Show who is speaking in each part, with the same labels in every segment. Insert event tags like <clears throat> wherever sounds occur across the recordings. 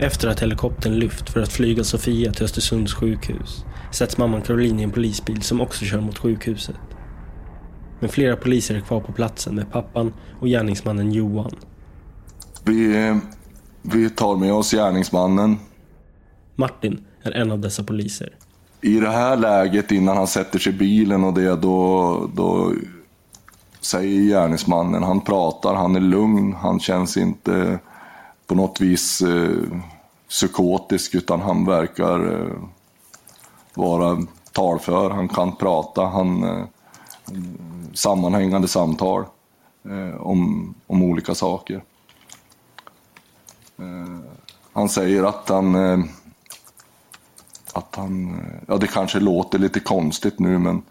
Speaker 1: Efter att helikoptern lyft för att flyga Sofia till Östersunds sjukhus sätts mamman Caroline i en polisbil som också kör mot sjukhuset. Men flera poliser är kvar på platsen med pappan och gärningsmannen Johan.
Speaker 2: Vi, vi tar med oss gärningsmannen.
Speaker 1: Martin är en av dessa poliser.
Speaker 2: I det här läget innan han sätter sig i bilen och det då, då säger gärningsmannen, han pratar, han är lugn, han känns inte på något vis eh, psykotisk utan han verkar eh, vara talför, han kan prata, han eh, sammanhängande samtal eh, om, om olika saker. Eh, han säger att han eh, att han, eh, ja det kanske låter lite konstigt nu men,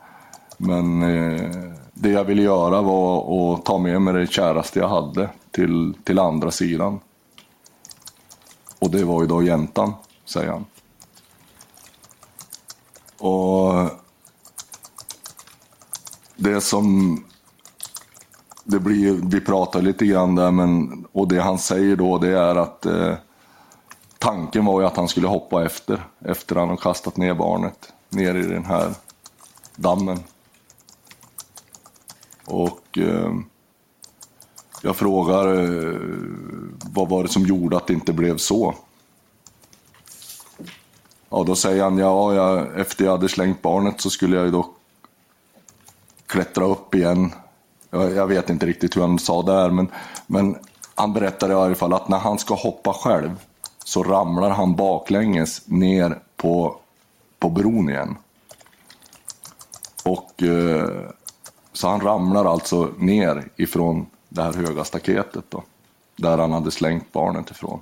Speaker 2: men eh, det jag ville göra var att ta med mig det käraste jag hade till, till andra sidan. Och det var ju då jäntan, säger han. Och det som det blir, vi pratar lite grann där, men, och det han säger då det är att eh, tanken var ju att han skulle hoppa efter, efter han har kastat ner barnet ner i den här dammen. Och eh, jag frågar eh, vad var det som gjorde att det inte blev så? Ja, då säger han, ja, jag, efter jag hade slängt barnet så skulle jag ju då klättra upp igen. Jag, jag vet inte riktigt hur han sa där, men, men han berättade i alla fall att när han ska hoppa själv så ramlar han baklänges ner på, på bron igen. Och eh, så han ramlar alltså ner ifrån det här höga staketet då, där han hade slängt barnet ifrån.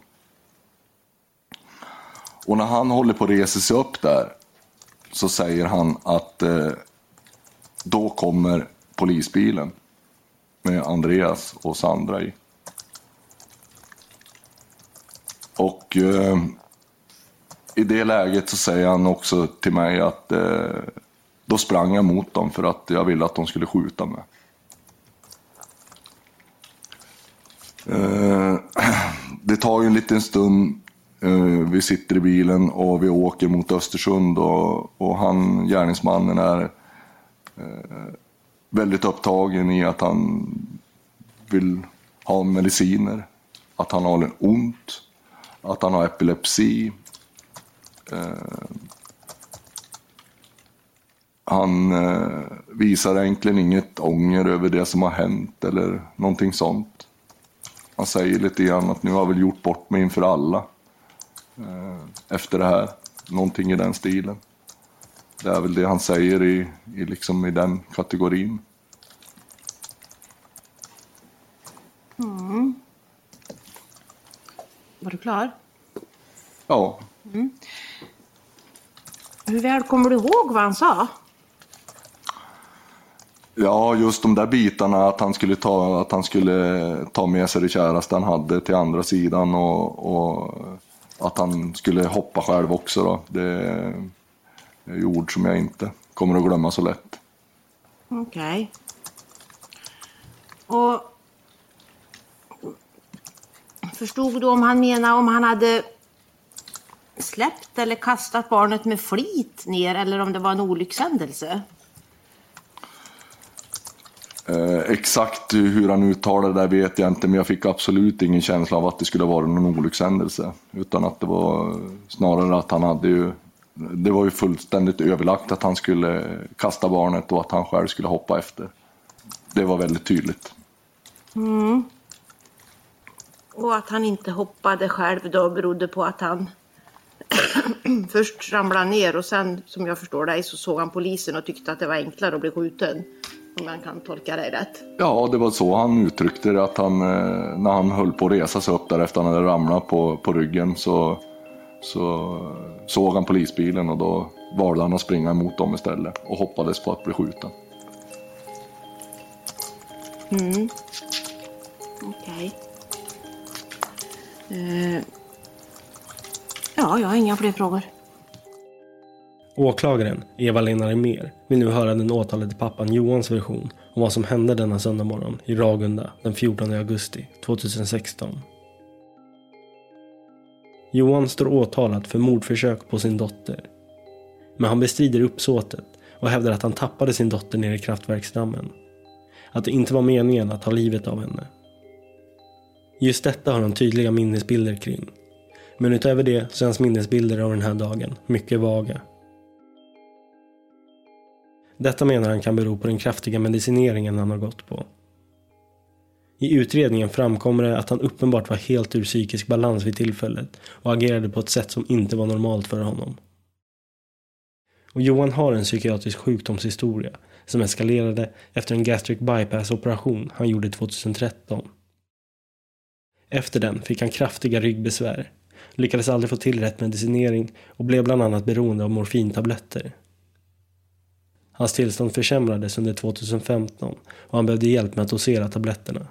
Speaker 2: Och när han håller på att resa sig upp där så säger han att eh, då kommer polisbilen med Andreas och Sandra i. Och eh, i det läget så säger han också till mig att eh, då sprang jag mot dem för att jag ville att de skulle skjuta mig. Eh, <clears throat> det tar ju en liten stund. Eh, vi sitter i bilen och vi åker mot Östersund och, och han, gärningsmannen, är eh, väldigt upptagen i att han vill ha mediciner, att han har ont, att han har epilepsi. Han visar egentligen inget ånger över det som har hänt eller någonting sånt. Han säger lite grann att nu har jag väl gjort bort mig inför alla eh, efter det här. Någonting i den stilen. Det är väl det han säger i, i, liksom i den kategorin.
Speaker 3: Mm. Var du klar?
Speaker 2: Ja.
Speaker 3: Mm. Hur väl kommer du ihåg vad han sa?
Speaker 2: Ja, just de där bitarna att han skulle ta, att han skulle ta med sig det käraste han hade till andra sidan och, och att han skulle hoppa själv också. Då. Det är ord som jag inte kommer att glömma så lätt.
Speaker 3: Okej. Okay. Och Förstod du om han menar om han hade släppt eller kastat barnet med flit ner eller om det var en olyckshändelse?
Speaker 2: Eh, exakt hur han uttalade det där vet jag inte, men jag fick absolut ingen känsla av att det skulle vara någon olyckshändelse. Utan att det var snarare att han hade ju, det var ju fullständigt överlagt att han skulle kasta barnet och att han själv skulle hoppa efter. Det var väldigt tydligt.
Speaker 3: Mm. Och att han inte hoppade själv då berodde på att han <coughs> först ramlade ner och sen som jag förstår dig så såg han polisen och tyckte att det var enklare att bli skjuten. Om man kan tolka dig rätt.
Speaker 2: Ja, det var så han uttryckte det. Att han, eh, när han höll på att resa sig upp där efter att han hade ramlat på, på ryggen så, så såg han polisbilen och då valde han att springa emot dem istället och hoppades på att bli skjuten.
Speaker 3: Mm. Okej. Okay. Uh, ja, jag har inga fler frågor.
Speaker 1: Åklagaren, Eva-Lena Remer, vill nu höra den åtalade pappan Johans version om vad som hände denna söndag morgon i Ragunda den 14 augusti 2016. Johan står åtalad för mordförsök på sin dotter. Men han bestrider uppsåtet och hävdar att han tappade sin dotter nere i kraftverksdammen. Att det inte var meningen att ta livet av henne. Just detta har han tydliga minnesbilder kring. Men utöver det så är hans minnesbilder av den här dagen mycket vaga. Detta menar han kan bero på den kraftiga medicineringen han har gått på. I utredningen framkommer det att han uppenbart var helt ur psykisk balans vid tillfället och agerade på ett sätt som inte var normalt för honom. Och Johan har en psykiatrisk sjukdomshistoria som eskalerade efter en gastric bypass-operation han gjorde 2013. Efter den fick han kraftiga ryggbesvär, lyckades aldrig få till rätt medicinering och blev bland annat beroende av morfintabletter. Hans tillstånd försämrades under 2015 och han behövde hjälp med att dosera tabletterna.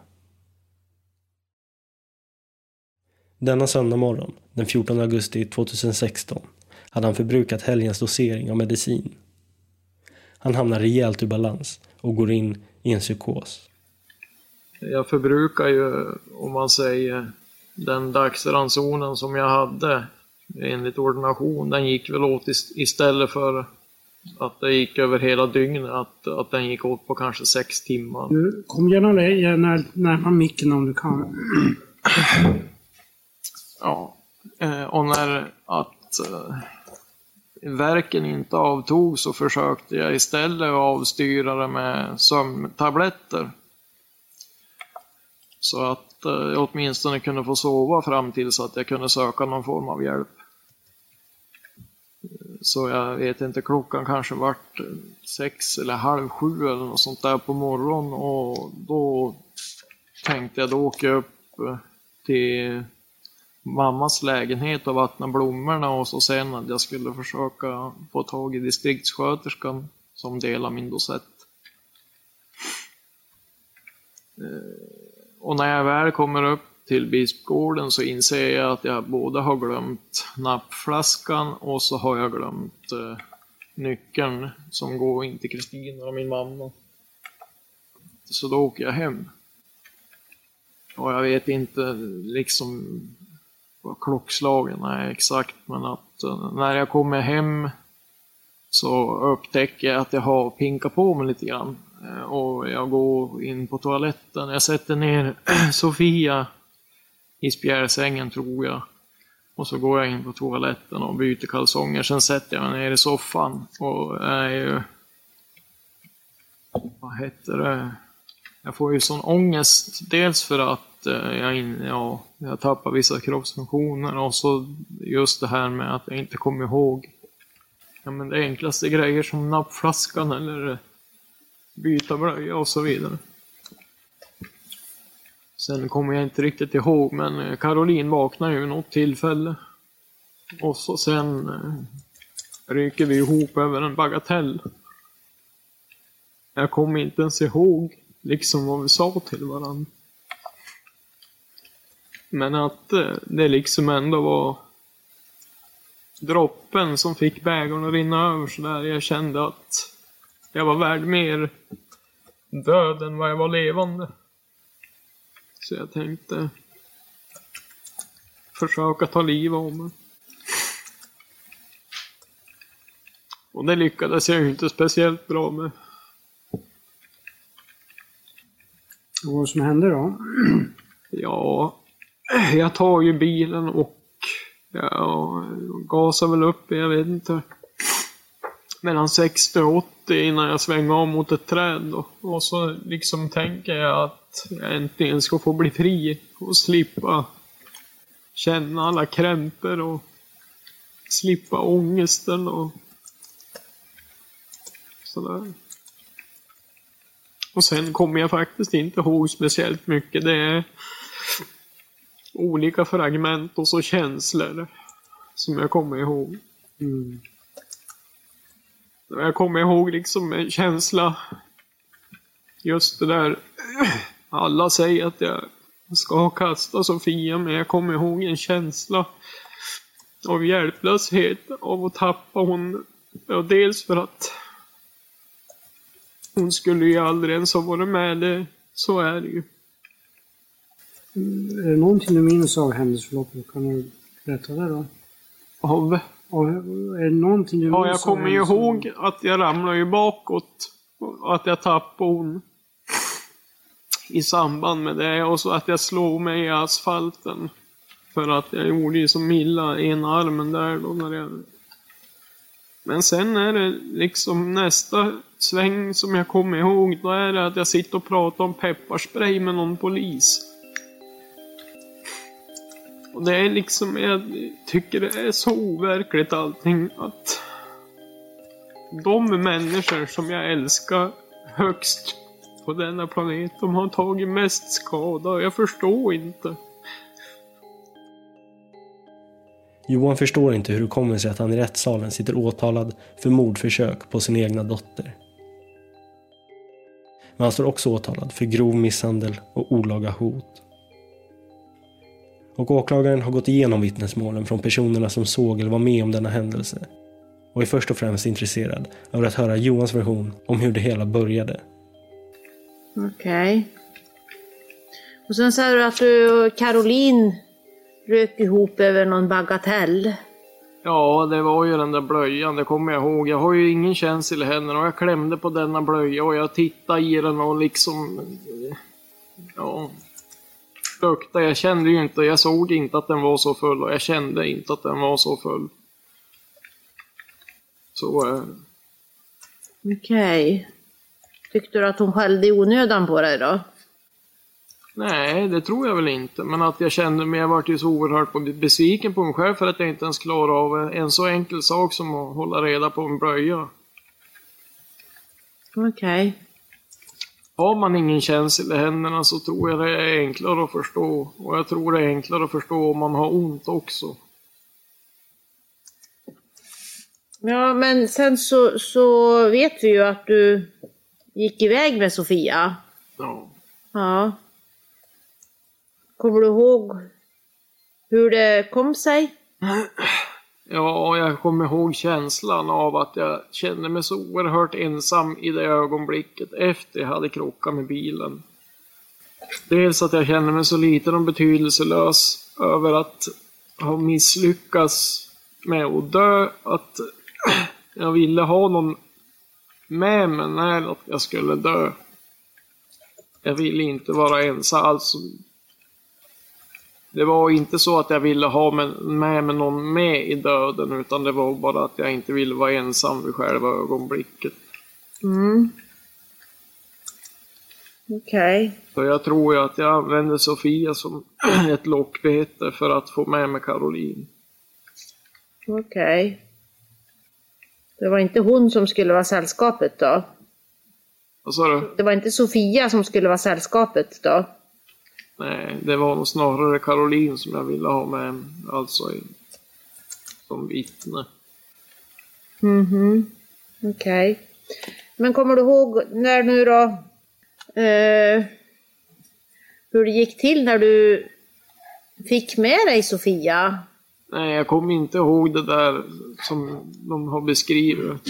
Speaker 1: Denna söndag morgon, den 14 augusti 2016, hade han förbrukat helgens dosering av medicin. Han hamnar rejält ur balans och går in i en psykos.
Speaker 4: Jag förbrukar ju, om man säger, den dagsransonen som jag hade enligt ordination. Den gick väl åt istället för att det gick över hela dygnet, att, att den gick åt på kanske sex timmar.
Speaker 5: Du, kom gärna när, närmare micken om du kan. <clears throat>
Speaker 4: ja, eh, och när att eh, verken inte avtog så försökte jag istället avstyra det med sömntabletter. Så att eh, jag åtminstone kunde få sova fram tills att jag kunde söka någon form av hjälp. Så jag vet inte, klockan kanske vart eh, sex eller halv sju eller något sånt där på morgonen och då tänkte jag då åka upp eh, till mammas lägenhet och vattna blommorna och så sen att jag skulle försöka få tag i distriktssköterskan som delar min dosett. Eh, och när jag väl kommer upp till Bispgården så inser jag att jag både har glömt nappflaskan och så har jag glömt eh, nyckeln som går in till Kristina och min mamma. Så då åker jag hem. Och jag vet inte liksom vad klockslagen är exakt, men att eh, när jag kommer hem så upptäcker jag att jag har pinkat på mig lite grann. Eh, och jag går in på toaletten. Jag sätter ner <clears throat> Sofia i spjälsängen tror jag. Och så går jag in på toaletten och byter kalsonger. Sen sätter jag mig ner i soffan och är ju... Vad heter det? Jag får ju sån ångest. Dels för att eh, jag, in, ja, jag tappar vissa kroppsfunktioner och så just det här med att jag inte kommer ihåg ja, men det enklaste grejer som nappflaskan eller byta blöja och så vidare. Sen kommer jag inte riktigt ihåg, men eh, Caroline vaknar ju vid något tillfälle. Och så sen eh, ryker vi ihop över en bagatell. Jag kommer inte ens ihåg liksom vad vi sa till varandra. Men att eh, det liksom ändå var droppen som fick bägaren att rinna över sådär. Jag kände att jag var värd mer död än vad jag var levande. Så jag tänkte försöka ta liv av mig. Och det lyckades jag ju inte speciellt bra med.
Speaker 5: Och vad som hände då?
Speaker 4: Ja, jag tar ju bilen och ja, gasar väl upp, jag vet inte, mellan 60 och 80 innan jag svänger av mot ett träd. Då. Och så liksom tänker jag att jag äntligen ska få bli fri och slippa känna alla krämpor och slippa ångesten och sådär. Och sen kommer jag faktiskt inte ihåg speciellt mycket. Det är olika fragment och så känslor som jag kommer ihåg. Mm. Jag kommer ihåg liksom en känsla. Just det där. Alla säger att jag ska kasta Sofia, men jag kommer ihåg en känsla av hjälplöshet, av att tappa hon. Ja, dels för att hon skulle ju aldrig ens ha varit med. Det, så är det ju.
Speaker 5: Är det någonting du minns av händelseförloppet? Kan du Berätta det då.
Speaker 4: Av,
Speaker 5: Och är det någonting du
Speaker 4: ja,
Speaker 5: minns
Speaker 4: jag
Speaker 5: av
Speaker 4: kommer ju ihåg att jag ramlade ju bakåt. Att jag tappade hon i samband med det. Och så att jag slog mig i asfalten. För att jag gjorde ju som illa en ena armen där då när jag... Men sen är det liksom nästa sväng som jag kommer ihåg. Då är det att jag sitter och pratar om pepparspray med någon polis. Och det är liksom, jag tycker det är så overkligt allting att de människor som jag älskar högst på denna planet, de har tagit mest skada jag förstår inte.
Speaker 1: Johan förstår inte hur det kommer sig att han i rättssalen sitter åtalad för mordförsök på sin egna dotter. Men han står också åtalad för grov misshandel och olaga hot. Och åklagaren har gått igenom vittnesmålen från personerna som såg eller var med om denna händelse och är först och främst intresserad av att höra Johans version om hur det hela började.
Speaker 3: Okej. Och sen sa du att du och Caroline rök ihop över någon bagatell.
Speaker 4: Ja, det var ju den där blöjan, det kommer jag ihåg. Jag har ju ingen känsel i händerna och jag klämde på denna blöja och jag tittade i den och liksom... Ja... Luktade. Jag kände ju inte, jag såg inte att den var så full och jag kände inte att den var så full. Så... eh,
Speaker 3: Okej. Tyckte du att hon skällde i onödan på dig då?
Speaker 4: Nej, det tror jag väl inte. Men att jag kände mig, jag vart ju så oerhört besviken på mig själv för att jag inte ens klarade av en så enkel sak som att hålla reda på en blöja.
Speaker 3: Okej.
Speaker 4: Har man ingen känsel i händerna så tror jag det är enklare att förstå. Och jag tror det är enklare att förstå om man har ont också.
Speaker 3: Ja, men sen så, så vet vi ju att du gick iväg med Sofia.
Speaker 4: Ja.
Speaker 3: Ja. Kommer du ihåg hur det kom sig?
Speaker 4: Ja, jag kommer ihåg känslan av att jag kände mig så oerhört ensam i det ögonblicket efter jag hade krockat med bilen. Dels att jag kände mig så liten och betydelselös över att ha misslyckats med att dö, att jag ville ha någon med mig när jag skulle dö. Jag ville inte vara ensam, alltså det var inte så att jag ville ha med, mig någon med i döden utan det var bara att jag inte ville vara ensam vid själva ögonblicket.
Speaker 3: Mm. Okej.
Speaker 4: Så jag tror ju att jag använde Sofia som <clears throat> ett lockbete för att få med mig Caroline.
Speaker 3: Okej. Det var inte hon som skulle vara sällskapet då?
Speaker 4: Vad sa du?
Speaker 3: Det var inte Sofia som skulle vara sällskapet då?
Speaker 4: Nej, det var nog snarare Caroline som jag ville ha med, alltså som vittne.
Speaker 3: Mhm. Okej. Men kommer du ihåg när nu då eh, hur det gick till när du fick med dig Sofia?
Speaker 4: Nej, jag kommer inte ihåg det där som de har beskrivit.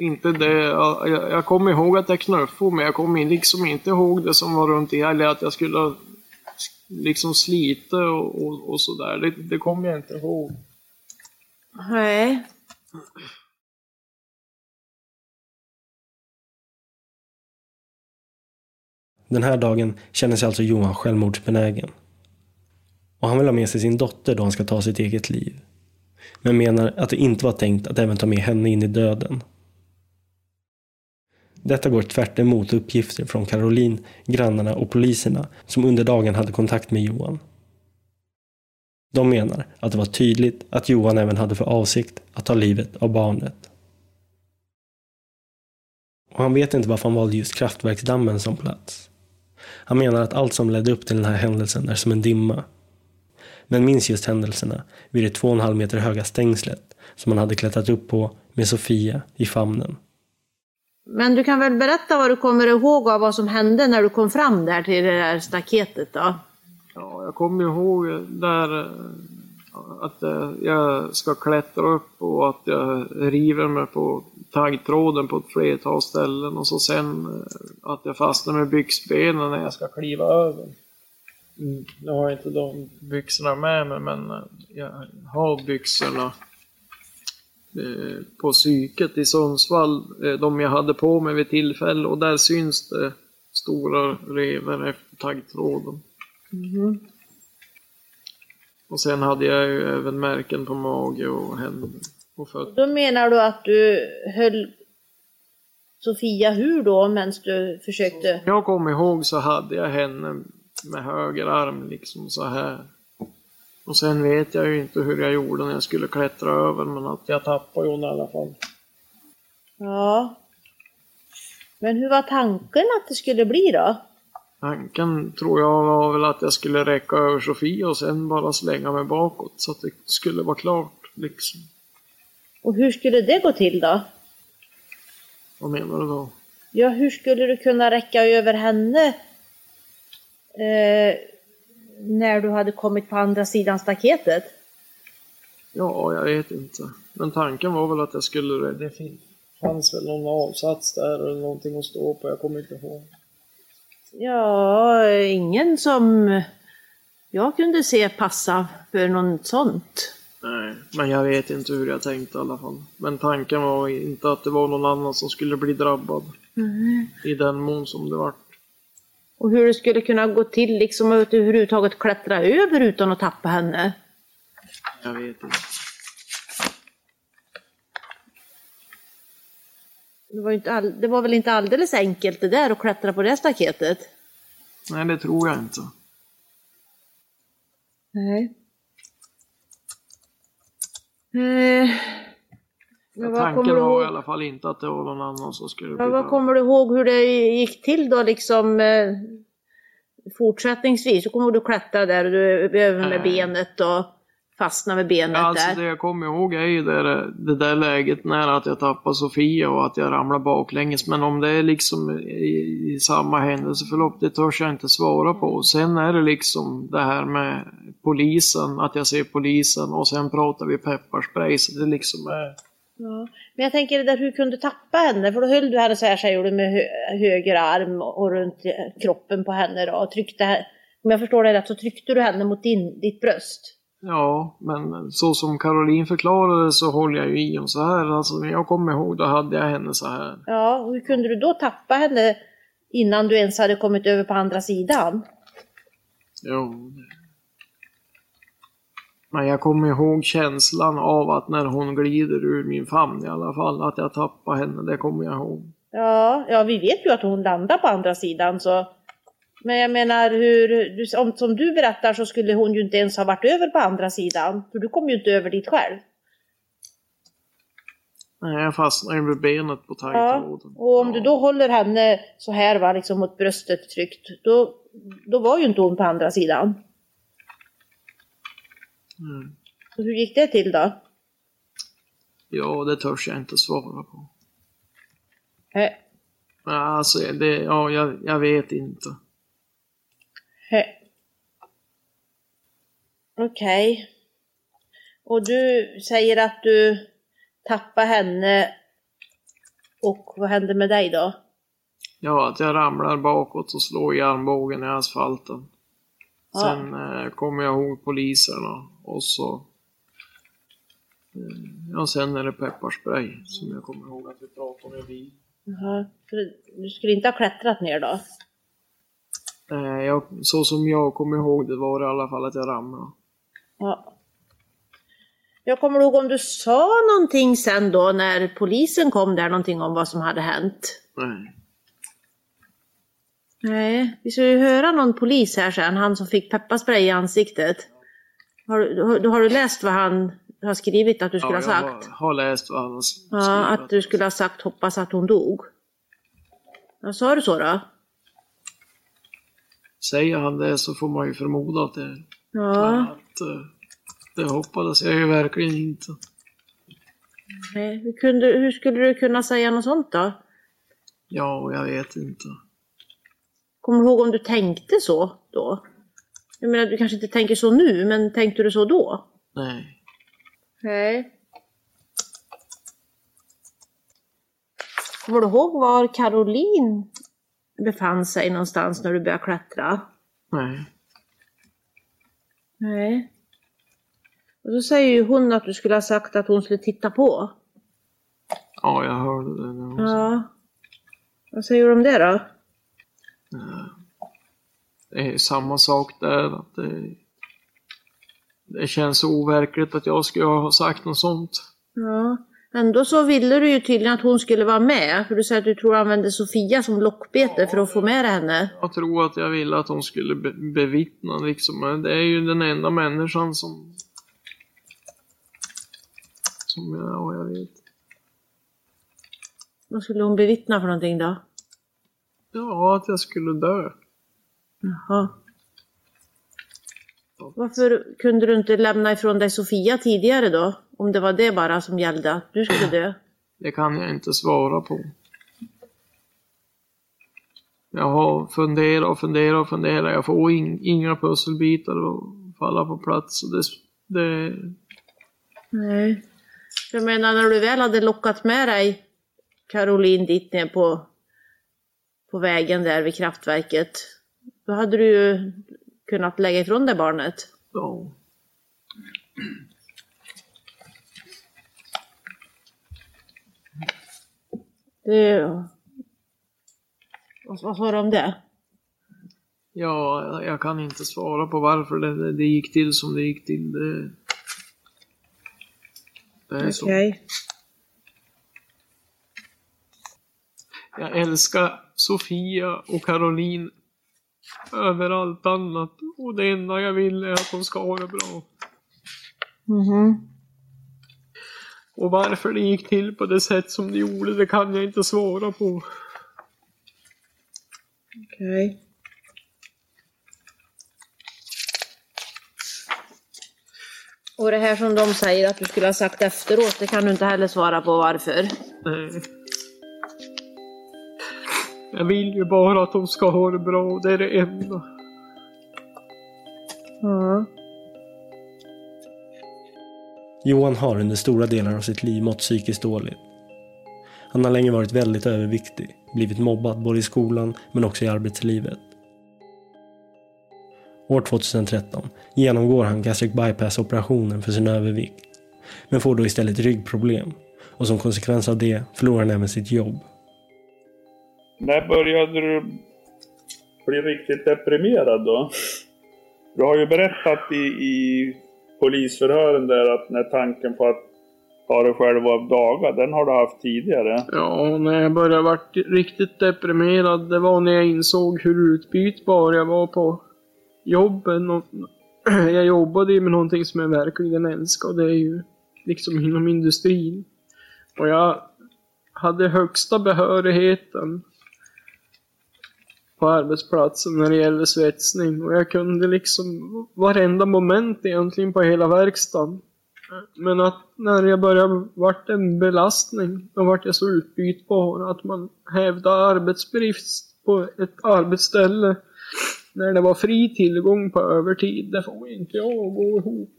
Speaker 4: Inte det. Jag, jag kommer ihåg att jag knuffade men jag kommer liksom inte ihåg det som var runt i, eller att jag skulle liksom slita och, och, och sådär. Det, det kommer jag inte ihåg.
Speaker 3: Nej.
Speaker 1: Den här dagen känner sig alltså Johan självmordsbenägen. Och han vill ha med sig sin dotter då han ska ta sitt eget liv. Men menar att det inte var tänkt att även ta med henne in i döden. Detta går tvärt emot uppgifter från Caroline, grannarna och poliserna som under dagen hade kontakt med Johan. De menar att det var tydligt att Johan även hade för avsikt att ta livet av barnet. Och han vet inte varför han valde just kraftverksdammen som plats. Han menar att allt som ledde upp till den här händelsen är som en dimma. Men minns just händelserna vid det två och en halv meter höga stängslet som han hade klättrat upp på med Sofia i famnen.
Speaker 3: Men du kan väl berätta vad du kommer ihåg av vad som hände när du kom fram där till det där staketet då?
Speaker 4: Ja, jag kommer ihåg där eh, att eh, jag ska klättra upp och att jag river mig på taggtråden på ett flertal ställen och så sen eh, att jag fastnar med byxbenen när jag ska kliva över. Mm, Nu har jag inte de byxorna med mig, men eh, jag har byxorna eh, på psyket i Sundsvall. eh, De jag hade på mig vid tillfälle och där syns det stora revor efter taggtråden. Och sen hade jag ju även märken på mage och händer och fötter.
Speaker 3: Då menar du att du höll Sofia hur då medan du försökte?
Speaker 4: Jag kommer ihåg så hade jag henne med höger arm liksom så här. Och sen vet jag ju inte hur jag gjorde när jag skulle klättra över men att jag tappade hon i alla fall.
Speaker 3: Ja. Men hur var tanken att det skulle bli då?
Speaker 4: Tanken tror jag var väl att jag skulle räcka över Sofia och sen bara slänga mig bakåt så att det skulle vara klart liksom.
Speaker 3: Och hur skulle det gå till då?
Speaker 4: Vad menar du då?
Speaker 3: Ja, hur skulle du kunna räcka över henne eh, när du hade kommit på andra sidan staketet?
Speaker 4: Ja, jag vet inte. Men tanken var väl att jag skulle... Det fanns väl någon avsats där eller någonting att stå på. Jag kommer inte ihåg.
Speaker 3: Ja, ingen som jag kunde se passa för något sånt.
Speaker 4: Nej, men jag vet inte hur jag tänkte i alla fall. Men tanken var inte att det var någon annan som skulle bli drabbad. I den mån som det vart.
Speaker 3: Och hur det skulle kunna gå till liksom att överhuvudtaget klättra över utan att tappa henne.
Speaker 4: Jag vet inte.
Speaker 3: Det var, inte all, det var väl inte alldeles enkelt det där att klättra på det staketet?
Speaker 4: Nej, det tror jag inte.
Speaker 3: Nej. Eh, men vad
Speaker 4: Tanken var i
Speaker 3: ihåg,
Speaker 4: alla fall inte att det var någon annan som skulle bli
Speaker 3: ja, vad
Speaker 4: drabbad.
Speaker 3: kommer du ihåg hur det gick till då liksom eh, fortsättningsvis? Så kommer du klättra där och du är över med benet och fastna med benet
Speaker 4: alltså
Speaker 3: där.
Speaker 4: det jag kommer ihåg är ju det, det där läget när att jag tappade Sofia och att jag ramlade baklänges. Men om det är liksom i, i samma händelseförlopp, det törs jag inte svara på. Sen är det liksom det här med polisen, att jag ser polisen och sen pratar vi pepparspray. Så det liksom är...
Speaker 3: Ja. Men jag tänker det där hur kunde du tappa henne? För då höll du henne så här säger du med hö höger arm och, runt eh, kroppen på henne då och tryckte, om jag förstår det rätt så tryckte du henne mot din, ditt bröst.
Speaker 4: Ja, men så som Caroline förklarade så håller jag ju i hon så här. Alltså när jag kommer ihåg då hade jag henne så här.
Speaker 3: Ja, och hur kunde du då tappa henne innan du ens hade kommit över på andra sidan?
Speaker 4: Jo. Men jag kommer ihåg känslan av att när hon glider ur min famn i alla fall, att jag tappar henne, det kommer jag ihåg.
Speaker 3: Ja, ja vi vet ju att hon landar på andra sidan så. Men jag menar hur, om, som du berättar så skulle hon ju inte ens ha varit över på andra sidan. För du kom ju inte över dit själv.
Speaker 4: Nej, jag fastnade med benet på
Speaker 3: Ja,
Speaker 4: taggtråden.
Speaker 3: och om du då håller henne så här va, liksom mot bröstet tryckt, då, då var ju inte hon på andra sidan.
Speaker 4: Mm.
Speaker 3: Så hur gick det till då?
Speaker 4: Ja, det törs jag inte svara på.
Speaker 3: Hä,
Speaker 4: Alltså, det, ja, jag, jag vet inte.
Speaker 3: hä. Okej. Och du säger att du tappade henne och vad hände med dig då?
Speaker 4: Ja, att jag ramlar bakåt och slår i armbågen i asfalten.
Speaker 3: Ja.
Speaker 4: Sen eh, kommer jag ihåg poliserna och så... Eh, ja, sen är det pepparspray som jag kommer ihåg att vi pratade om i bil.
Speaker 3: Jaha, du skulle inte ha klättrat ner då?
Speaker 4: Eh, jag, så som jag kommer ihåg det var det i alla fall att jag ramlade.
Speaker 3: Ja. Jag kommer ihåg om du sa någonting sen då när polisen kom där, någonting om vad som hade hänt.
Speaker 4: Nej.
Speaker 3: Nej, vi ska ju höra någon polis här sen, han som fick pepparspray i ansiktet. Har, du- har, har du läst vad han har skrivit att du skulle
Speaker 4: Ja,
Speaker 3: ha
Speaker 4: jag
Speaker 3: sagt?
Speaker 4: har, har läst vad han har s-
Speaker 3: Ja,
Speaker 4: skrivit.
Speaker 3: att du skulle ha sagt hoppas att hon dog. Ja, sa du så då?
Speaker 4: Säger han det så får man ju förmoda att det
Speaker 3: Ja,
Speaker 4: att, eh, Det hoppades jag ju verkligen inte.
Speaker 3: nej, hur, kunde, hur skulle du kunna säga något sånt då?
Speaker 4: Ja, jag vet inte.
Speaker 3: Kommer du ihåg om du tänkte så då? Jag menar, du kanske inte tänker så nu, men tänkte du så då?
Speaker 4: Nej.
Speaker 3: Nej. Kommer du ihåg var Caroline befann sig någonstans när du började klättra?
Speaker 4: Nej.
Speaker 3: Nej. Och då säger ju hon att du skulle ha sagt att hon skulle titta på.
Speaker 4: Ja, jag hörde det. när hon sa-
Speaker 3: Ja. Vad säger du om det då?
Speaker 4: Det är samma sak där. Att det, det känns overkligt att jag skulle ha sagt något sånt.
Speaker 3: Ja. Ändå så ville du ju tydligen att hon skulle vara med. För du säger att du tror du använde Sofia som lockbete för att få med henne.
Speaker 4: Jag tror att jag ville att hon skulle be bevittna liksom. Men det är ju den enda människan som... Som jag, ja, jag vet.
Speaker 3: Vad skulle hon bevittna för någonting då?
Speaker 4: Ja, att jag skulle dö.
Speaker 3: Jaha. Varför kunde du inte lämna ifrån dig Sofia tidigare då? Om det var det bara som gällde, att du skulle dö.
Speaker 4: Det kan jag inte svara på. Jag har funderat och funderat och funderat. Jag får in, inga pusselbitar att falla på plats. Och Det, det,
Speaker 3: Nej. Jag menar när du väl hade lockat med dig Caroline dit ner på, på vägen där vid kraftverket. Då hade du ju kunnat lägga ifrån dig barnet.
Speaker 4: ja.
Speaker 3: Det... Vad, vad sa du om det?
Speaker 4: Ja, jag- kan inte svara på varför det, det gick till som det gick till. Det, det är så. Jag älskar Sofia och Caroline över allt annat. Och det enda jag vill är att de ska ha det bra.
Speaker 3: Mhm.
Speaker 4: Och varför det gick till på det sätt som det gjorde, det kan jag inte svara på.
Speaker 3: Okej. Och det här som de säger att du skulle ha sagt efteråt, det kan du inte heller svara på varför.
Speaker 4: Nej. Jag vill ju bara att de ska ha det bra, och det är det enda.
Speaker 3: Ja.
Speaker 1: Johan har under stora delar av sitt liv mått psykiskt dåligt. Han har länge varit väldigt överviktig, blivit mobbad både i skolan men också i arbetslivet. År 2013 genomgår han gastric bypass-operationen för sin övervikt, men får då istället ryggproblem och som konsekvens av det förlorar han även sitt jobb.
Speaker 6: När började du bli riktigt deprimerad då? Du har ju berättat i, i polisförhören där att när tanken på att ta dig själv av dagar, den har du haft tidigare.
Speaker 4: Ja, när jag började vart riktigt deprimerad, det var när jag insåg hur utbytbar jag var på jobben. Och <clears throat> jag jobbade ju med någonting som jag verkligen älskade och det är ju liksom inom industrin. Och jag hade högsta behörigheten på arbetsplatsen när det gällde svetsning och jag kunde liksom varenda moment egentligen på hela verkstaden. Men att när jag började vart en belastning, då vart jag så utbytbar att man hävdade arbetsbrist på ett arbetsställe när det var fri tillgång på övertid. Det får inte jag att gå ihop.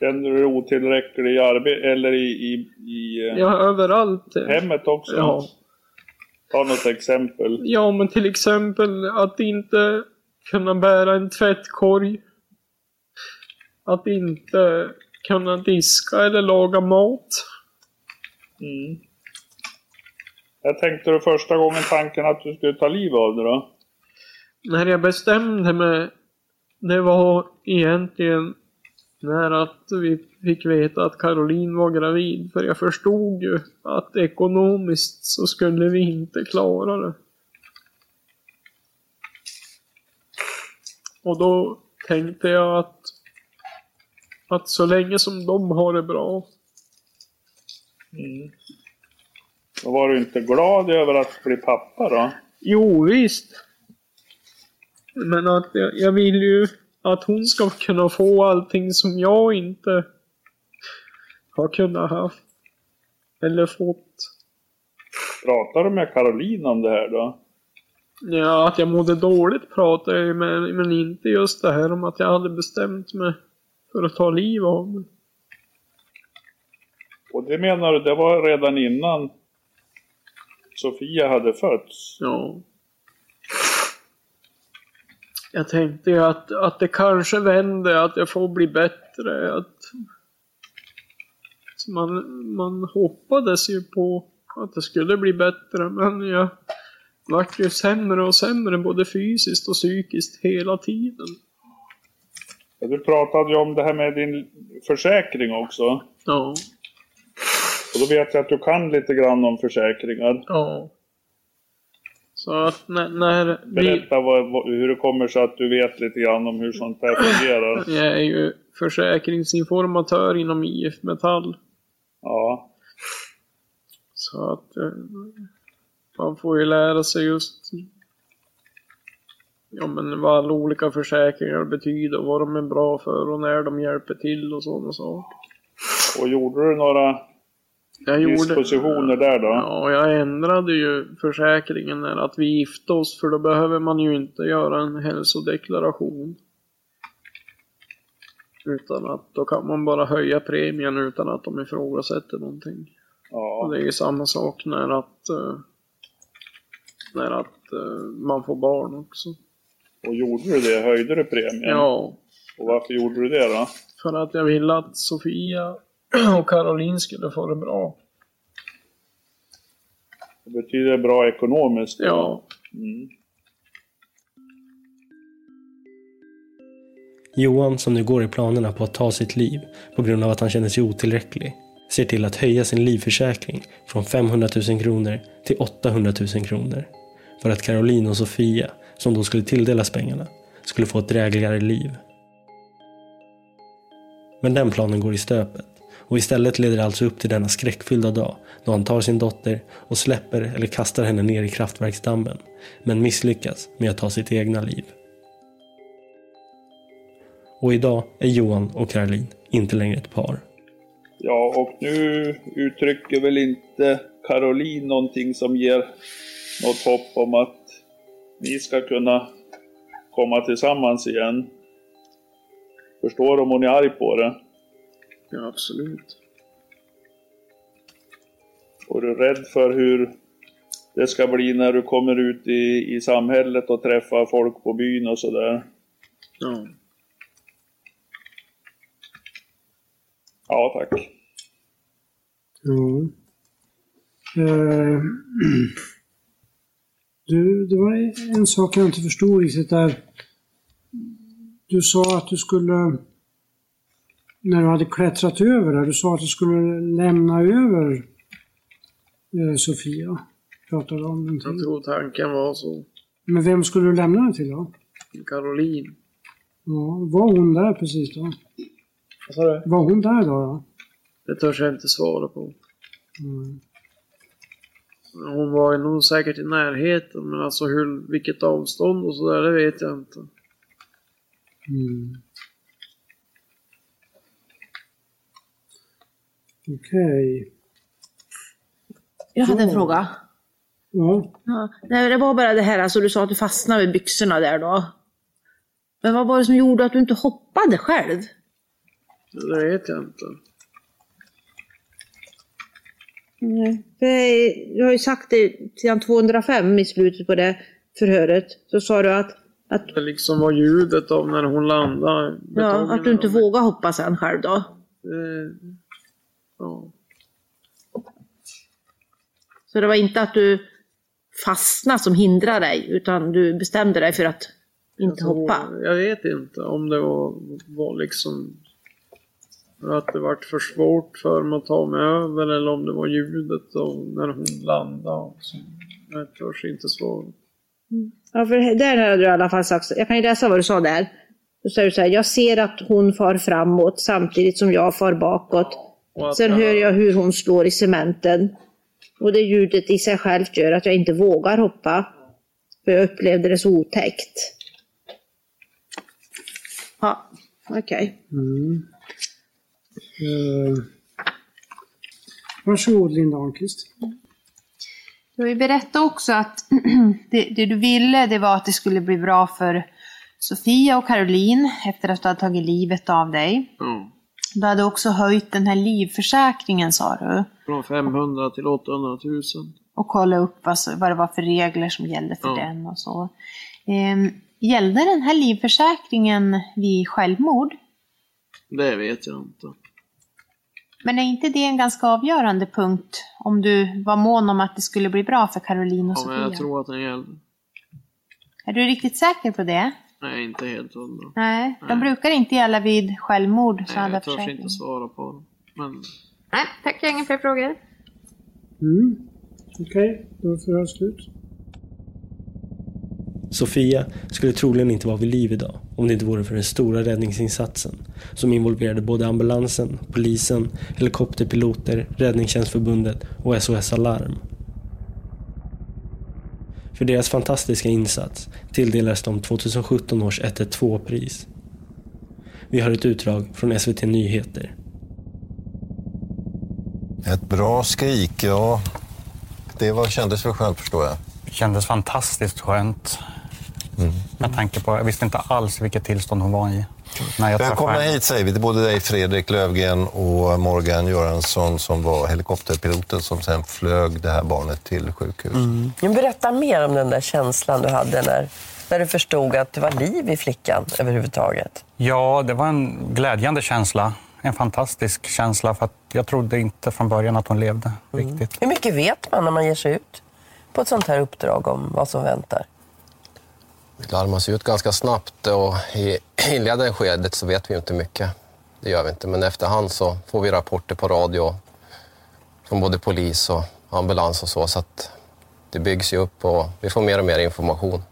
Speaker 6: Känner du dig otillräcklig i arbete eller i, i, i eh,
Speaker 4: Ja, överallt.
Speaker 6: hemmet också?
Speaker 4: Ja.
Speaker 6: Ta något exempel.
Speaker 4: Ja, men till exempel att inte kunna bära en tvättkorg. Att inte kunna diska eller laga mat.
Speaker 6: Mm. Jag tänkte du första gången tanken att du skulle ta liv av dig då?
Speaker 4: När jag bestämde mig, det var egentligen när att vi fick veta att Caroline var gravid. För jag förstod ju att ekonomiskt så skulle vi inte klara det. Och då tänkte jag att, att så länge som de har det bra
Speaker 6: Mm. Då var du inte glad över att bli pappa då?
Speaker 4: Jo, visst. Men att jag, jag vill ju att hon ska kunna få allting som jag inte har kunnat ha. Eller fått.
Speaker 6: Pratar du med Caroline om det här då?
Speaker 4: Ja, att jag mådde dåligt pratar jag ju med, men inte just det här om att jag hade bestämt mig för att ta liv av mig.
Speaker 6: Och det menar du, det var redan innan Sofia hade fötts?
Speaker 4: Ja. jag tänkte ju att, att det kanske vänder, att jag får bli bättre. Att, man, man hoppades ju på att det skulle bli bättre, men jag vart ju sämre och sämre både fysiskt och psykiskt hela tiden.
Speaker 6: Du pratade ju om det här med din försäkring också.
Speaker 4: Ja,
Speaker 6: Och då vet jag att du kan lite grann om försäkringar.
Speaker 4: ja. Så att när, när
Speaker 6: Berätta vad, vad, hur det kommer sig att du vet lite grann om hur sånt här fungerar.
Speaker 4: jag är ju försäkringsinformatör inom IF Metall.
Speaker 6: Ja,
Speaker 4: Så att eh, man får ju lära sig just ja, men vad alla olika försäkringar betyder och vad de är bra för och när de hjälper till och sådana saker.
Speaker 6: och gjorde du några
Speaker 4: Jag gjorde,
Speaker 6: dispositioner där då?
Speaker 4: Ja, jag ändrade ju försäkringen när att vi gifte oss för då behöver man ju inte göra en hälsodeklaration. Utan att då kan man bara höja premien utan att de ifrågasätter någonting. Och
Speaker 6: Ja,
Speaker 4: det är ju samma sak när att, eh, när att eh, man får barn också.
Speaker 6: och gjorde du det? Höjde du premien?
Speaker 4: Ja,
Speaker 6: Och varför gjorde du det då?
Speaker 4: för att jag ville att Sofia <clears throat> och Caroline skulle få det bra.
Speaker 6: Det betyder bra ekonomiskt?
Speaker 4: Ja,
Speaker 6: Mm.
Speaker 1: Johan, som nu går i planerna på att ta sitt liv på grund av att han känner sig otillräcklig, ser till att höja sin livförsäkring från 500 000 kronor till 800 000 kronor. För att Caroline och Sofia, som då skulle tilldelas pengarna, skulle få ett drägligare liv. Men den planen går i stöpet och istället leder det alltså upp till denna skräckfyllda dag då han tar sin dotter och släpper eller kastar henne ner i kraftverksdammen men misslyckas med att ta sitt egna liv. Och idag är Johan och Caroline inte längre ett par.
Speaker 6: Ja, och nu uttrycker väl inte Caroline någonting som ger något hopp om att ni ska kunna komma tillsammans igen. Förstår om hon är arg på det?
Speaker 4: ja absolut.
Speaker 6: Och du är rädd för hur det ska bli när du kommer ut i, i samhället och träffar folk på byn och sådär?
Speaker 4: Ja.
Speaker 6: Ja, tack.
Speaker 5: Ja. Eh, <clears throat> Du, det var en sak jag inte förstod riktigt där. Du sa att du skulle, när du hade klättrat över där, du sa att du skulle lämna över eh, Sofia. Pratade om
Speaker 4: Jag
Speaker 5: någonting.
Speaker 4: tror tanken var så.
Speaker 5: Men vem skulle du lämna den till då?
Speaker 4: Caroline.
Speaker 5: Ja, var hon där precis då?
Speaker 4: Vad sa du?
Speaker 5: Var hon där då? då?
Speaker 4: Det törs jag inte svara på.
Speaker 5: Mm.
Speaker 4: Hon var nog säkert i närheten, men alltså hur, vilket avstånd och sådär, det vet jag inte.
Speaker 5: Mm. Okej.
Speaker 3: Jag hade en fråga.
Speaker 5: Ja.
Speaker 3: Ja, nej, det var bara det här, alltså du sa att du fastnade vid byxorna där då. Men vad var det som gjorde att du inte hoppade själv?
Speaker 4: Det vet jag inte.
Speaker 3: Nej. Jag har ju sagt det sedan 205 i slutet på det förhöret. Så sa du att, att,
Speaker 4: Det liksom var ljudet av när hon landade.
Speaker 3: ja, att du inte vågar hoppa sen själv då.
Speaker 4: Eh, Ja.
Speaker 3: Så det var inte att du fastnade som hindrade dig, utan du bestämde dig för att inte
Speaker 4: Alltså,
Speaker 3: hoppa.
Speaker 4: Jag vet inte om det var, var liksom att det vart för svårt för mig att ta mig över eller om det var ljudet och när hon landade. så. Jag törs inte svara.
Speaker 3: Ja, för där hade du i alla fall sagt, jag kan ju läsa vad du sa där. Då säger du så här, jag ser att hon far framåt samtidigt som jag far bakåt. Sen
Speaker 4: jag-
Speaker 3: hör jag hur hon slår i cementen. Och det ljudet i sig självt gör att jag inte vågar hoppa. För jag upplevde det så otäckt. Ja, okej.
Speaker 5: Mm. Eh. Varsågod Linda Ahlqvist.
Speaker 7: Du vill berätta också att <clears throat> det, det du ville det var att det skulle bli bra för Sofia och Caroline efter att du hade tagit livet av dig.
Speaker 4: Ja.
Speaker 7: Du hade också höjt den här livförsäkringen sa du.
Speaker 4: Från 500 till 800 000.
Speaker 7: Och kollat upp vad, vad det var för regler som gällde för
Speaker 4: Ja.
Speaker 7: den och så. Ehm, Gällde den här livförsäkringen vid självmord?
Speaker 4: Det vet jag inte.
Speaker 7: Men är inte det en ganska avgörande punkt om du var mån om att det skulle bli bra för Caroline och
Speaker 4: Ja,
Speaker 7: Sofia?
Speaker 4: jag tror att den gällde.
Speaker 7: Är du riktigt säker på det?
Speaker 4: Nej, inte helt hundra.
Speaker 7: Nej, de brukar inte gälla vid självmord,
Speaker 4: Nej, jag törs
Speaker 7: försäkringar.
Speaker 4: inte svara på det. Men
Speaker 7: Nej, tack. Jag har inga fler frågor.
Speaker 5: Mm. Okej, då är förhöret slut.
Speaker 1: Sofia skulle troligen inte vara vid liv idag om det inte vore för den stora räddningsinsatsen som involverade både ambulansen, polisen, helikopterpiloter, Räddningstjänstförbundet och SOS Alarm. För deras fantastiska insats tilldelades de 2017 års 112-pris. Vi har ett utdrag från SVT Nyheter.
Speaker 8: Ett bra skrik, ja. Det var, kändes väl skönt förstår jag.
Speaker 9: Det kändes fantastiskt skönt. Med tanke på, jag visste inte alls vilket tillstånd hon var i. När jag
Speaker 8: Välkomna
Speaker 9: träffade henne.
Speaker 8: hit säger vi till både dig Fredrik Lövgren och Morgan Göransson som var helikopterpiloten som sen flög det här barnet till sjukhus.
Speaker 10: Men berätta mer om den där känslan du hade när, när du förstod att det var liv i flickan överhuvudtaget.
Speaker 9: Ja, det var en glädjande känsla. En fantastisk känsla för att jag trodde inte från början att hon levde riktigt.
Speaker 10: Hur mycket vet man när man ger sig ut på ett sånt här uppdrag om vad som väntar?
Speaker 11: Vi larmas ut ganska snabbt och i inledande skedet så vet vi inte mycket. Det gör vi inte, men efterhand så får vi rapporter på radio från både polis och ambulans och så, så att det byggs ju upp och vi får mer och mer information.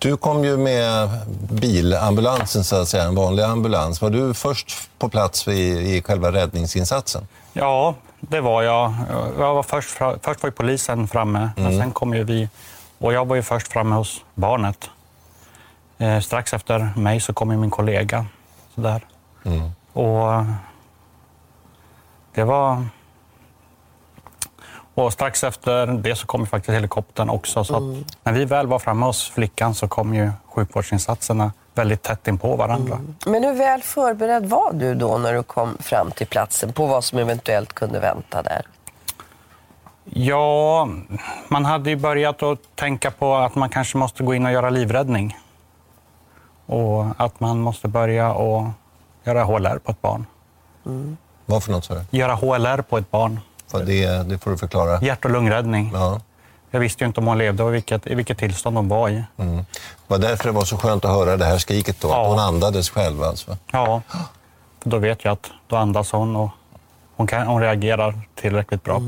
Speaker 8: Du kom ju med bilambulansen, så att säga, en vanlig ambulans. Var du först på plats i, i själva räddningsinsatsen?
Speaker 9: Ja, det var jag. jag var först, först var ju polisen framme, men sen kom ju vi. Och jag var ju först framme hos barnet. Eh, strax efter mig så kom ju min kollega. Sådär. Och eh, det var... Och strax efter det så kom ju faktiskt helikoptern också. Så att när vi väl var framme hos flickan så kom ju sjukvårdsinsatserna väldigt tätt in på varandra.
Speaker 10: Men hur väl förberedd var du då när du kom fram till platsen på vad som eventuellt kunde vänta där?
Speaker 9: Ja, man hade ju börjat att tänka på att man kanske måste gå in och göra livräddning. Och att man måste börja och göra HLR på ett barn.
Speaker 8: Vad för något sa du?
Speaker 9: Göra HLR på ett barn.
Speaker 8: Det, det får du förklara.
Speaker 9: Hjärt och lungräddning.
Speaker 8: Ja.
Speaker 9: Jag visste ju inte om hon levde och vilket, i vilket tillstånd hon var i.
Speaker 8: Mm. Det var därför det var så skönt att höra det här skriket då,
Speaker 9: Ja.
Speaker 8: att hon andades själv alltså.
Speaker 9: Ja, för då vet jag att då andas hon och hon, kan, hon reagerar tillräckligt bra.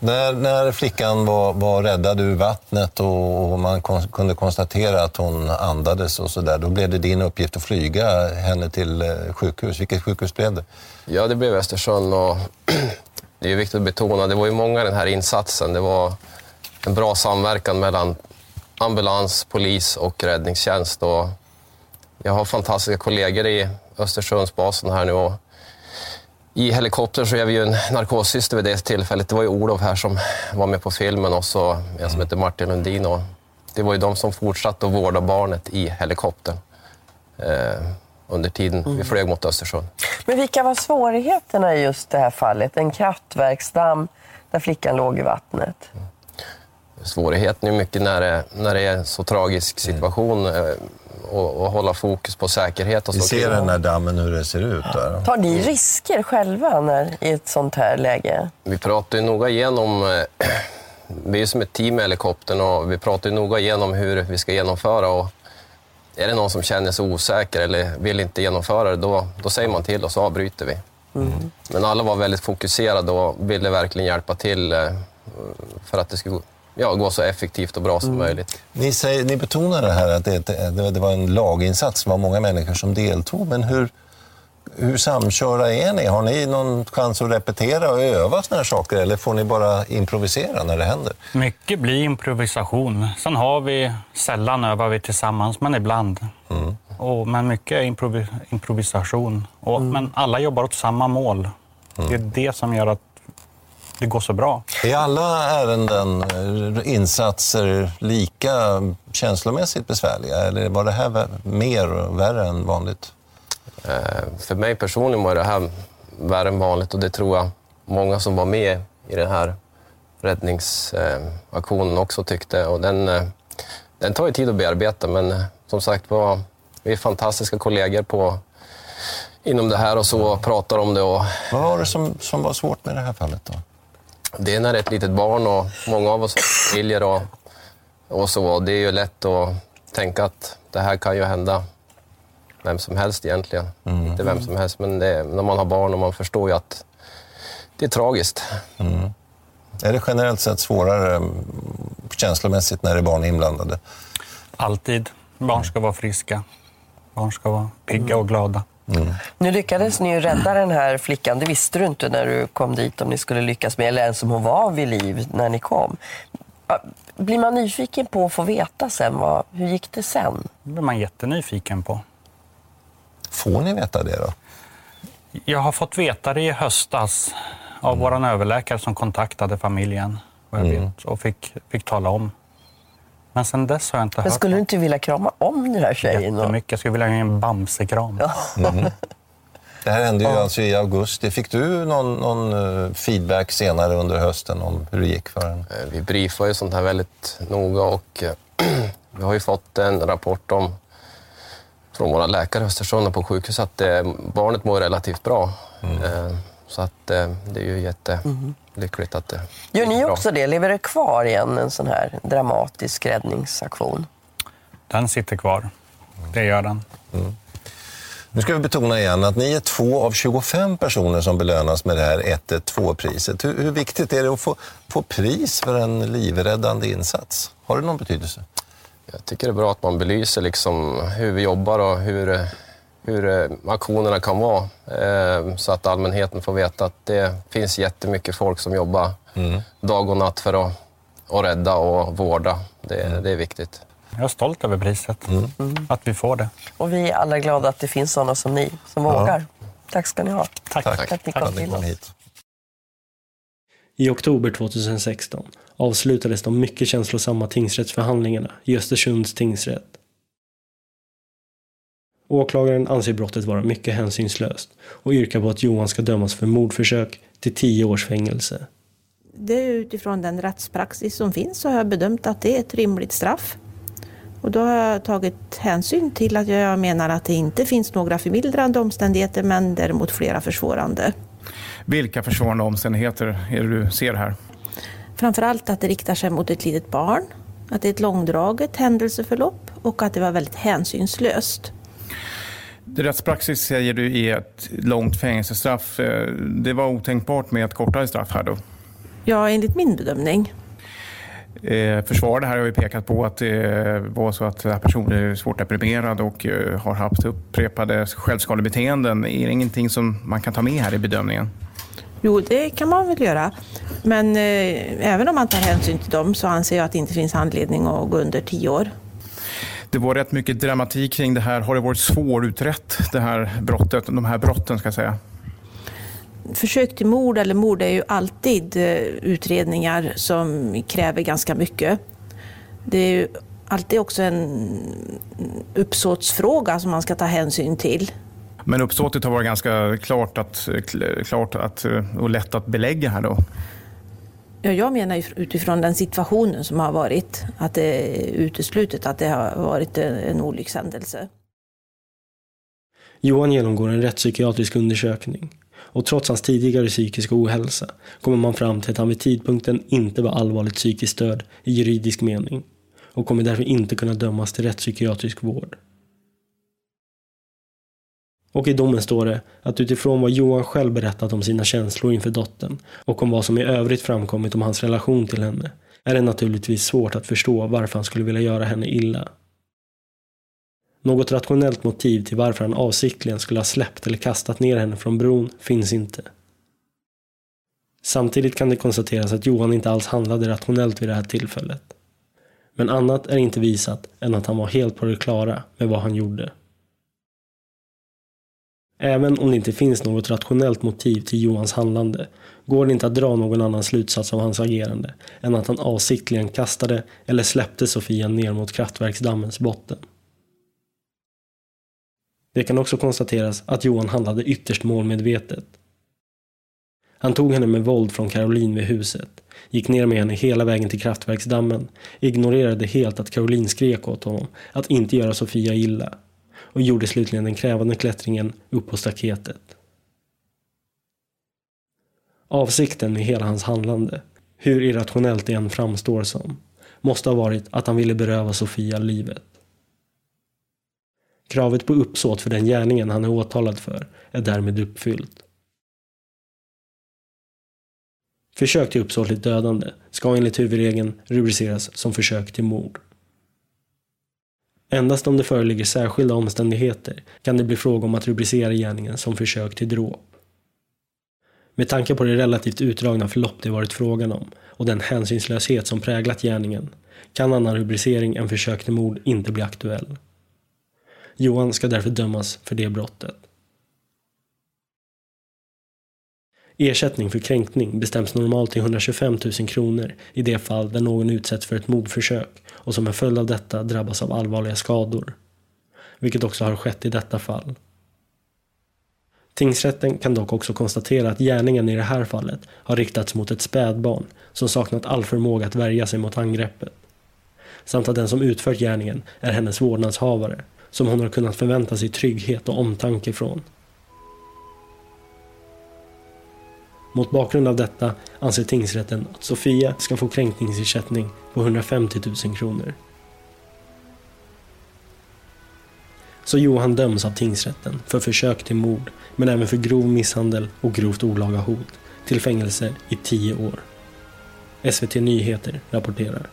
Speaker 8: När, när flickan var, var räddad ur vattnet och, och man kon, kunde konstatera att hon andades och så där, då blev det din uppgift att flyga henne till eh, sjukhus. Vilket sjukhus blev det?
Speaker 11: Ja, det blev Östersund och <clears throat> det är viktigt att betona, det var ju många i den här insatsen. Det var en bra samverkan mellan ambulans, polis och räddningstjänst. Och jag har fantastiska kollegor i Östersundsbasen här nu. Och i helikoptern så är vi ju en narkossyster vid det tillfället. Det var ju Olof här som var med på filmen och så en som heter Martin Lundin. Och det var ju de som fortsatte att vårda barnet i helikoptern eh, under tiden vi flög mot Östersund.
Speaker 10: Men vilka var svårigheterna i just det här fallet? En kraftverksdamm där flickan låg i vattnet.
Speaker 11: Svårigheten är mycket när det, när det är en så tragisk situation eh, och, och hålla fokus på säkerhet. Och
Speaker 8: Vi
Speaker 11: så.
Speaker 8: ser den här dammen hur det ser ut där.
Speaker 10: Tar ni risker själva när, i ett sånt här läge?
Speaker 11: Vi pratar ju noga igenom, eh, <clears throat> vi är som ett team i helikoptern och vi pratar ju noga igenom hur vi ska genomföra. Och är det någon som känner sig osäker eller vill inte genomföra det, då, då säger man till och så avbryter vi. Men alla var väldigt fokuserade och ville verkligen hjälpa till eh, för att det skulle ja, gå så effektivt och bra som möjligt.
Speaker 8: Ni, säger, ni betonar det här att det, det, det var en laginsats, det var många människor som deltog. Men hur, hur samkörda är ni? Har ni någon chans att repetera och öva såna här saker eller får ni bara improvisera när det händer?
Speaker 9: Mycket blir improvisation. Sen har vi, sällan övar vi tillsammans, men ibland. Och, men mycket är improvi, improvisation. Och, Men alla jobbar åt samma mål. Det är det som gör att det går så bra.
Speaker 8: Är alla ärenden, eh, insatser lika känslomässigt besvärliga eller var det här mer och värre än vanligt?
Speaker 11: Eh, För mig personligen var det här värre än vanligt och det tror jag många som var med i den här räddningsaktionen också tyckte. Och den, eh, den tar ju tid att bearbeta, men som sagt var, vi är fantastiska kollegor på, inom det här och så och pratar om det. Och,
Speaker 8: Vad var det som, som var svårt med det här fallet då?
Speaker 11: Det är när det är ett litet barn och många av oss har familjer och, och så. Det är ju lätt att tänka att det här kan ju hända vem som helst egentligen. Inte vem som helst, men det, när man har barn och man förstår ju att det är tragiskt.
Speaker 8: Är det generellt sett svårare mm, känslomässigt när det är barn inblandade?
Speaker 9: Alltid. Barn ska vara friska. Barn ska vara pigga och glada.
Speaker 10: Nu lyckades ni ju rädda den här flickan. Det visste du inte när du kom dit om ni skulle lyckas med, eller ens om hon var vid liv när ni kom. Blir man nyfiken på att få veta sen, vad, hur gick det sen?
Speaker 9: Det blir man jättenyfiken på.
Speaker 8: Får ni veta det då?
Speaker 9: Jag har fått veta det i höstas av
Speaker 8: Mm.
Speaker 9: våran överläkare som kontaktade familjen vad jag vet, och fick, fick tala om. Men sen dess har jag inte
Speaker 10: Men
Speaker 9: hört
Speaker 10: skulle du inte vilja krama om den här tjejen?
Speaker 9: Jättemycket. Jag skulle vilja ge en bamsekram.
Speaker 8: Det här hände ju alltså i augusti. Fick du någon, någon eh, feedback senare under hösten om hur det gick för henne?
Speaker 11: Eh, Vi briefar ju sånt här väldigt noga och eh, <clears throat> vi har ju fått en rapport om från våra läkare i Östersund och på sjukhus att barnet mår relativt bra. Eh, Så att eh, det är ju jättelyckligt att det
Speaker 10: Gör ni
Speaker 11: bra.
Speaker 10: också det? Lever det kvar igen, en sån här dramatisk räddningsaktion?
Speaker 9: Den sitter kvar. Det gör den.
Speaker 8: Nu ska vi betona igen att ni är två av 25 personer som belönas med det här 112-priset. Hur, hur viktigt är det att få, få pris för en livräddande insats? Har det någon betydelse?
Speaker 11: Jag tycker det är bra att man belyser liksom hur vi jobbar och hur, hur eh, aktionerna kan vara. Eh, Så att allmänheten får veta att det finns jättemycket folk som jobbar dag och natt för att, att rädda och vårda. Det, det är viktigt.
Speaker 9: Jag är stolt över priset.
Speaker 10: Mm.
Speaker 9: Att vi får det.
Speaker 10: Och vi är alla glada att det finns sådana som ni, som vågar. Tack ska ni ha.
Speaker 9: Tack.
Speaker 10: Tack att ni kom till oss.
Speaker 8: hit.
Speaker 1: I oktober 2016 avslutades de mycket känslosamma tingsrättsförhandlingarna i Östersunds tingsrätt. Åklagaren anser brottet vara mycket hänsynslöst och yrkar på att Johan ska dömas för mordförsök till 10 års fängelse.
Speaker 12: Det är utifrån den rättspraxis som finns så har jag bedömt att det är ett rimligt straff. Och då har jag tagit hänsyn till att jag menar att det inte finns några förmildrande omständigheter men däremot flera försvårande.
Speaker 13: Vilka försvårande omständigheter är det du ser här?
Speaker 12: Framförallt att det riktar sig mot ett litet barn, att det är ett långdraget händelseförlopp och att det var väldigt hänsynslöst.
Speaker 13: Rättspraxis säger du är ett långt fängelsestraff. Eh, Det var otänkbart med ett kortare straff här då.
Speaker 12: Ja, enligt min bedömning.
Speaker 13: Eh, Försvarare här har ju pekat på att det var så att personen är svårt deprimerad och eh, har haft upprepade självskadebeteenden. Är det ingenting som man kan ta med här i bedömningen?
Speaker 12: Jo, det kan man väl göra. Men eh, även om man tar hänsyn till dem så anser jag att det inte finns anledning att gå under tio år.
Speaker 13: Det var rätt mycket dramatik kring det här. Har det varit svårutrett, det här brottet, de här brotten ska jag säga?
Speaker 12: Försök till mord eller mord är ju alltid eh, utredningar som kräver ganska mycket. Det är ju alltid också en uppsåtsfråga som man ska ta hänsyn till.
Speaker 13: Men uppsåtet har varit ganska klart, att, klart att, och lätt att belägga här då.
Speaker 12: Ja, jag menar utifrån den situationen som har varit att det är uteslutet att det har varit en olyckshändelse.
Speaker 1: Johan genomgår en rättspsykiatrisk undersökning och trots hans tidigare psykiska ohälsa kommer man fram till att han vid tidpunkten inte var allvarligt psykiskt störd i juridisk mening och kommer därför inte kunna dömas till rättspsykiatrisk vård. Och i domen står det att utifrån vad Johan själv berättat om sina känslor inför dottern och om vad som i övrigt framkommit om hans relation till henne är det naturligtvis svårt att förstå varför han skulle vilja göra henne illa. Något rationellt motiv till varför han avsiktligen skulle ha släppt eller kastat ner henne från bron finns inte. Samtidigt kan det konstateras att Johan inte alls handlade rationellt vid det här tillfället. Men annat är inte visat än att han var helt på det klara med vad han gjorde. Även om det inte finns något rationellt motiv till Johans handlande går det inte att dra någon annan slutsats av hans agerande än att han avsiktligen kastade eller släppte Sofia ner mot kraftverksdammens botten. Det kan också konstateras att Johan handlade ytterst målmedvetet. Han tog henne med våld från Caroline vid huset, gick ner med henne hela vägen till kraftverksdammen, ignorerade helt att Caroline skrek åt honom att inte göra Sofia illa och gjorde slutligen den krävande klättringen upp på staketet. Avsikten med hela hans handlande, hur irrationellt det än framstår som, måste ha varit att han ville beröva Sofia livet. Kravet på uppsåt för den gärningen han är åtalad för är därmed uppfyllt. Försök till uppsåtligt dödande ska enligt huvudregeln rubriceras som försök till mord. Endast om det föreligger särskilda omständigheter kan det bli fråga om att rubricera gärningen som försök till dråp. Med tanke på det relativt utdragna förlopp det varit frågan om och den hänsynslöshet som präglat gärningen kan annan rubricering än försök till mord inte bli aktuell. Johan ska därför dömas för det brottet. Ersättning för kränkning bestäms normalt till 125 000 kronor i det fall där någon utsätts för ett mordförsök och som en följd av detta drabbas av allvarliga skador. Vilket också har skett i detta fall. Tingsrätten kan dock också konstatera att gärningen i det här fallet har riktats mot ett spädbarn som saknat all förmåga att värja sig mot angreppet. Samt att den som utfört gärningen är hennes vårdnadshavare som hon har kunnat förvänta sig trygghet och omtanke från. Mot bakgrund av detta anser tingsrätten att Sofia ska få kränkningsersättning och 150 000 kronor. Så Johan döms av tingsrätten för försök till mord men även för grov misshandel och grovt olaga hot till fängelse i tio år. SVT Nyheter rapporterar.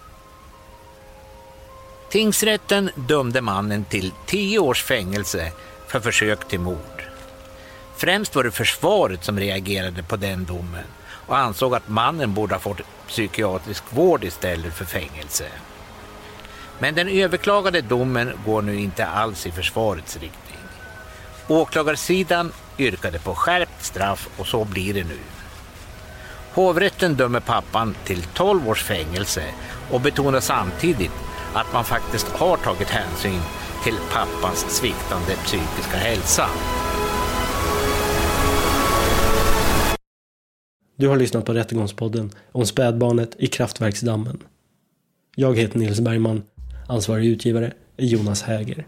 Speaker 14: Tingsrätten dömde mannen till tio års fängelse för försök till mord. Främst var det försvaret som reagerade på den domen och ansåg att mannen borde ha fått psykiatrisk vård istället för fängelse. Men den överklagade domen går nu inte alls i försvarets riktning. Åklagarsidan yrkade på skärpt straff och så blir det nu. Hovrätten dömer pappan till 12 års fängelse och betonar samtidigt att man faktiskt har tagit hänsyn till pappans sviktande psykiska hälsa.
Speaker 1: Du har lyssnat på Rättegångspodden om spädbarnet i kraftverksdammen. Jag heter Nils Bergman. Ansvarig utgivare är Jonas Häger.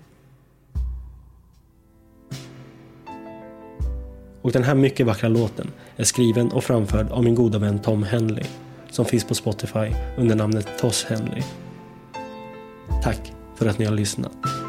Speaker 1: Och den här mycket vackra låten är skriven och framförd av min goda vän Tom Henley som finns på Spotify under namnet Toss Henley. Tack för att ni har lyssnat.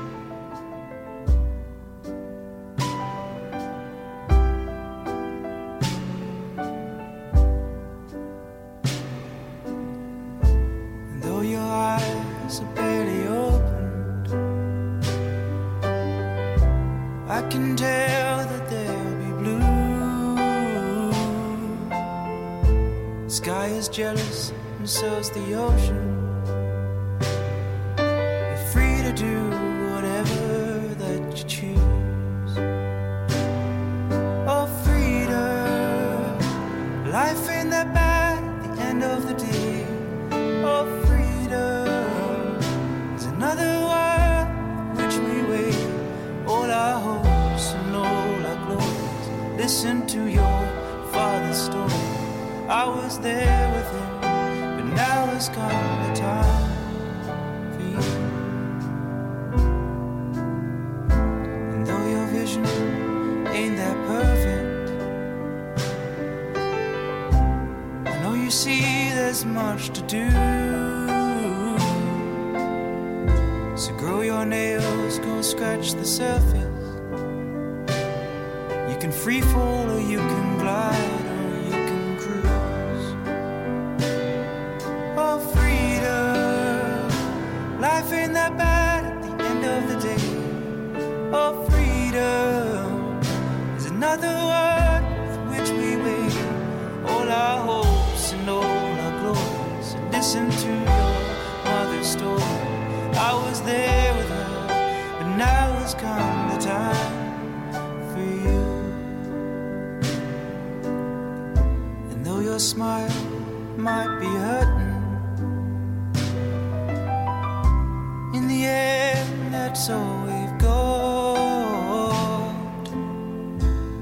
Speaker 15: All we've got.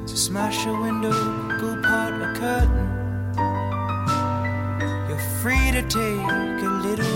Speaker 15: To smash a window, go part a curtain. You're free to take a little